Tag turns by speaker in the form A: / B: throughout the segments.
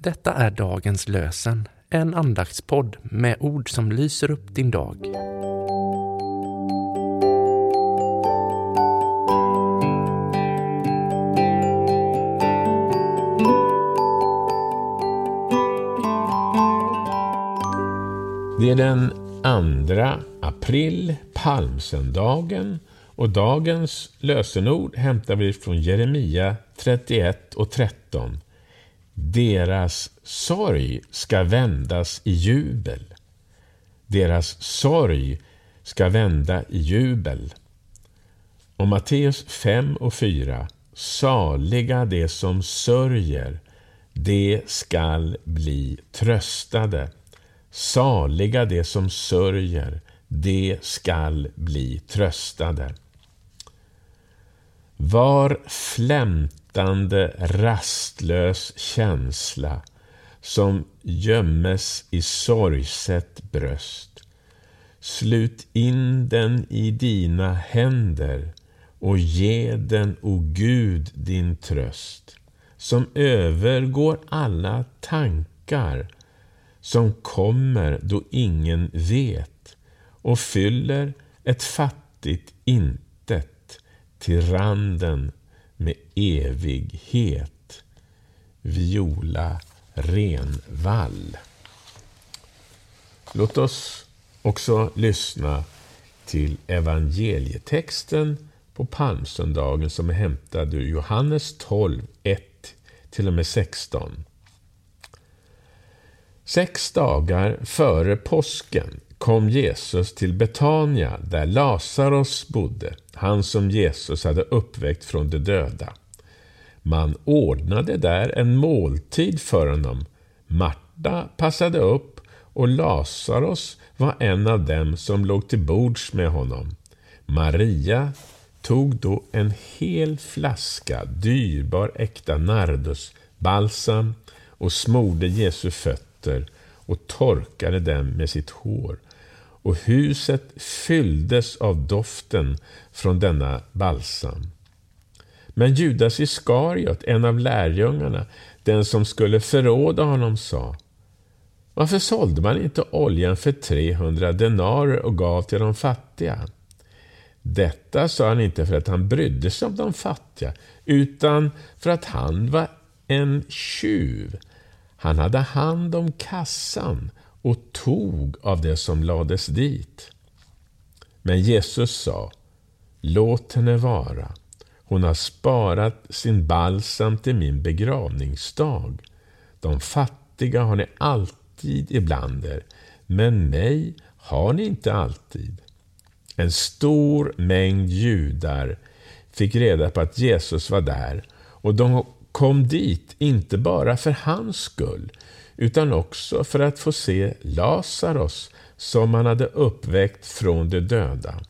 A: Detta är dagens lösen, en andaktspodd med ord som lyser upp din dag.
B: Det är den 2 april, palmsöndagen, och dagens lösenord hämtar vi från Jeremia 31 och 13. Deras sorg ska vändas i jubel. Deras sorg ska vända i jubel. Och Matteus 5 och 4. Saliga de som sörjer, de skall bli tröstade. Saliga de som sörjer, de skall bli tröstade. Var flämtande, rastlös känsla som gömmes i sorgset bröst. Slut in den i dina händer och ge den, o Gud, din tröst som övergår alla tankar som kommer då ingen vet och fyller ett fattigt intet till randen med evighet. Viola Renvall. Låt oss också lyssna till evangelietexten på palmsöndagen som är hämtad ur Johannes 12, 1 till och med 16. Sex dagar före påsken kom Jesus till Betania där Lazarus bodde, han som Jesus hade uppväckt från de döda. Man ordnade där en måltid för honom. Marta passade upp och Lazarus var en av dem som låg till bords med honom. Maria tog då en hel flaska dyrbar äkta nardusbalsam och smorde Jesu fötter och torkade dem med sitt hår. Och huset fylldes av doften från denna balsam. Men Judas Iskariot, en av lärjungarna, den som skulle förråda honom, sa Varför sålde man inte oljan för 300 denarer och gav till de fattiga? Detta sa han inte för att han brydde sig om de fattiga, utan för att han var en tjuv. Han hade hand om kassan och tog av det som lades dit. Men Jesus sa, låt henne vara. Hon har sparat sin balsam till min begravningsdag. De fattiga har ni alltid ibland er, men mig har ni inte alltid. En stor mängd judar fick reda på att Jesus var där och de kom dit inte bara för hans skull utan också för att få se Lazarus som han hade uppväckt från de döda.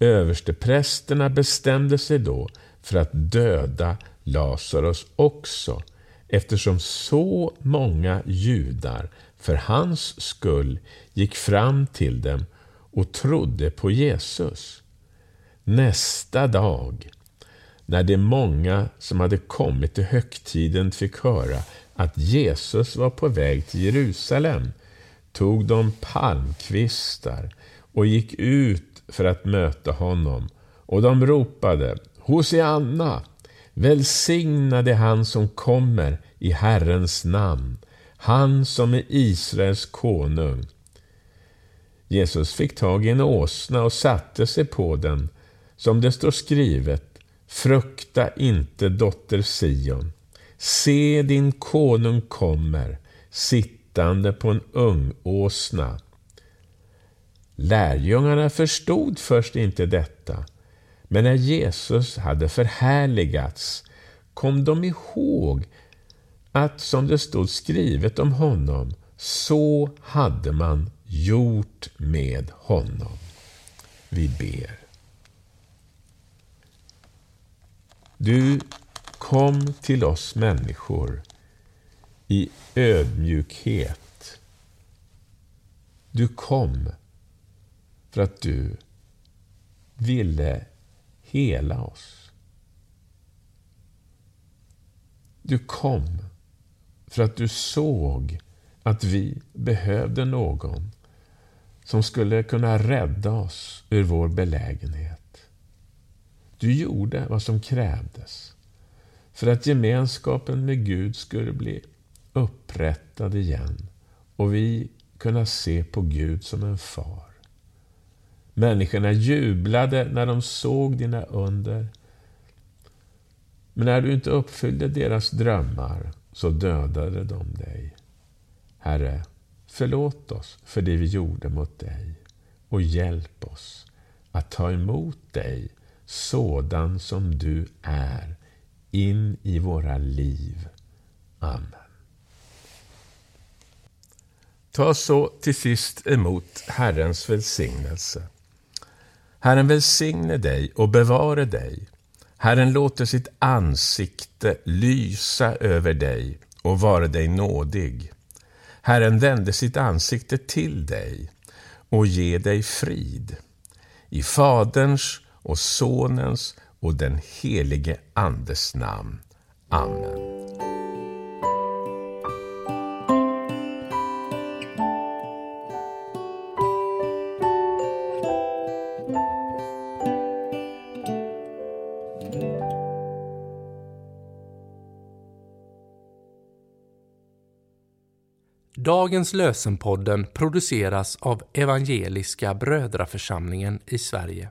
B: Översteprästerna bestämde sig då för att döda Lazarus också eftersom så många judar för hans skull gick fram till dem och trodde på Jesus. Nästa dag, när de många som hade kommit till högtiden fick höra att Jesus var på väg till Jerusalem, tog de palmkvistar och gick ut för att möta honom. Och de ropade Hosianna, välsignade han som kommer i Herrens namn, han som är Israels konung. Jesus fick tag i en åsna och satte sig på den, som det står skrivet, frukta inte, dotter Sion. Se, din konung kommer, sittande på en ung åsna. Lärjungarna förstod först inte detta, men när Jesus hade förhärligats kom de ihåg att, som det stod skrivet om honom, så hade man gjort med honom. Vi ber. Du kom till oss människor i ödmjukhet. Du kom för att du ville hela oss. Du kom för att du såg att vi behövde någon som skulle kunna rädda oss ur vår belägenhet. Du gjorde vad som krävdes för att gemenskapen med Gud skulle bli upprättad igen och vi kunna se på Gud som en far. Människorna jublade när de såg dina under. Men när du inte uppfyllde deras drömmar så dödade de dig. Herre, förlåt oss för det vi gjorde mot dig och hjälp oss att ta emot dig sådan som du är in i våra liv. Amen. Ta så till sist emot Herrens välsignelse. Herren välsigne dig och bevare dig. Herren låter sitt ansikte lysa över dig och vare dig nådig. Herren vände sitt ansikte till dig och ge dig frid. I Faderns och Sonens och den helige Andes namn. Amen.
A: Dagens lösenpodden produceras av Evangeliska Brödraförsamlingen i Sverige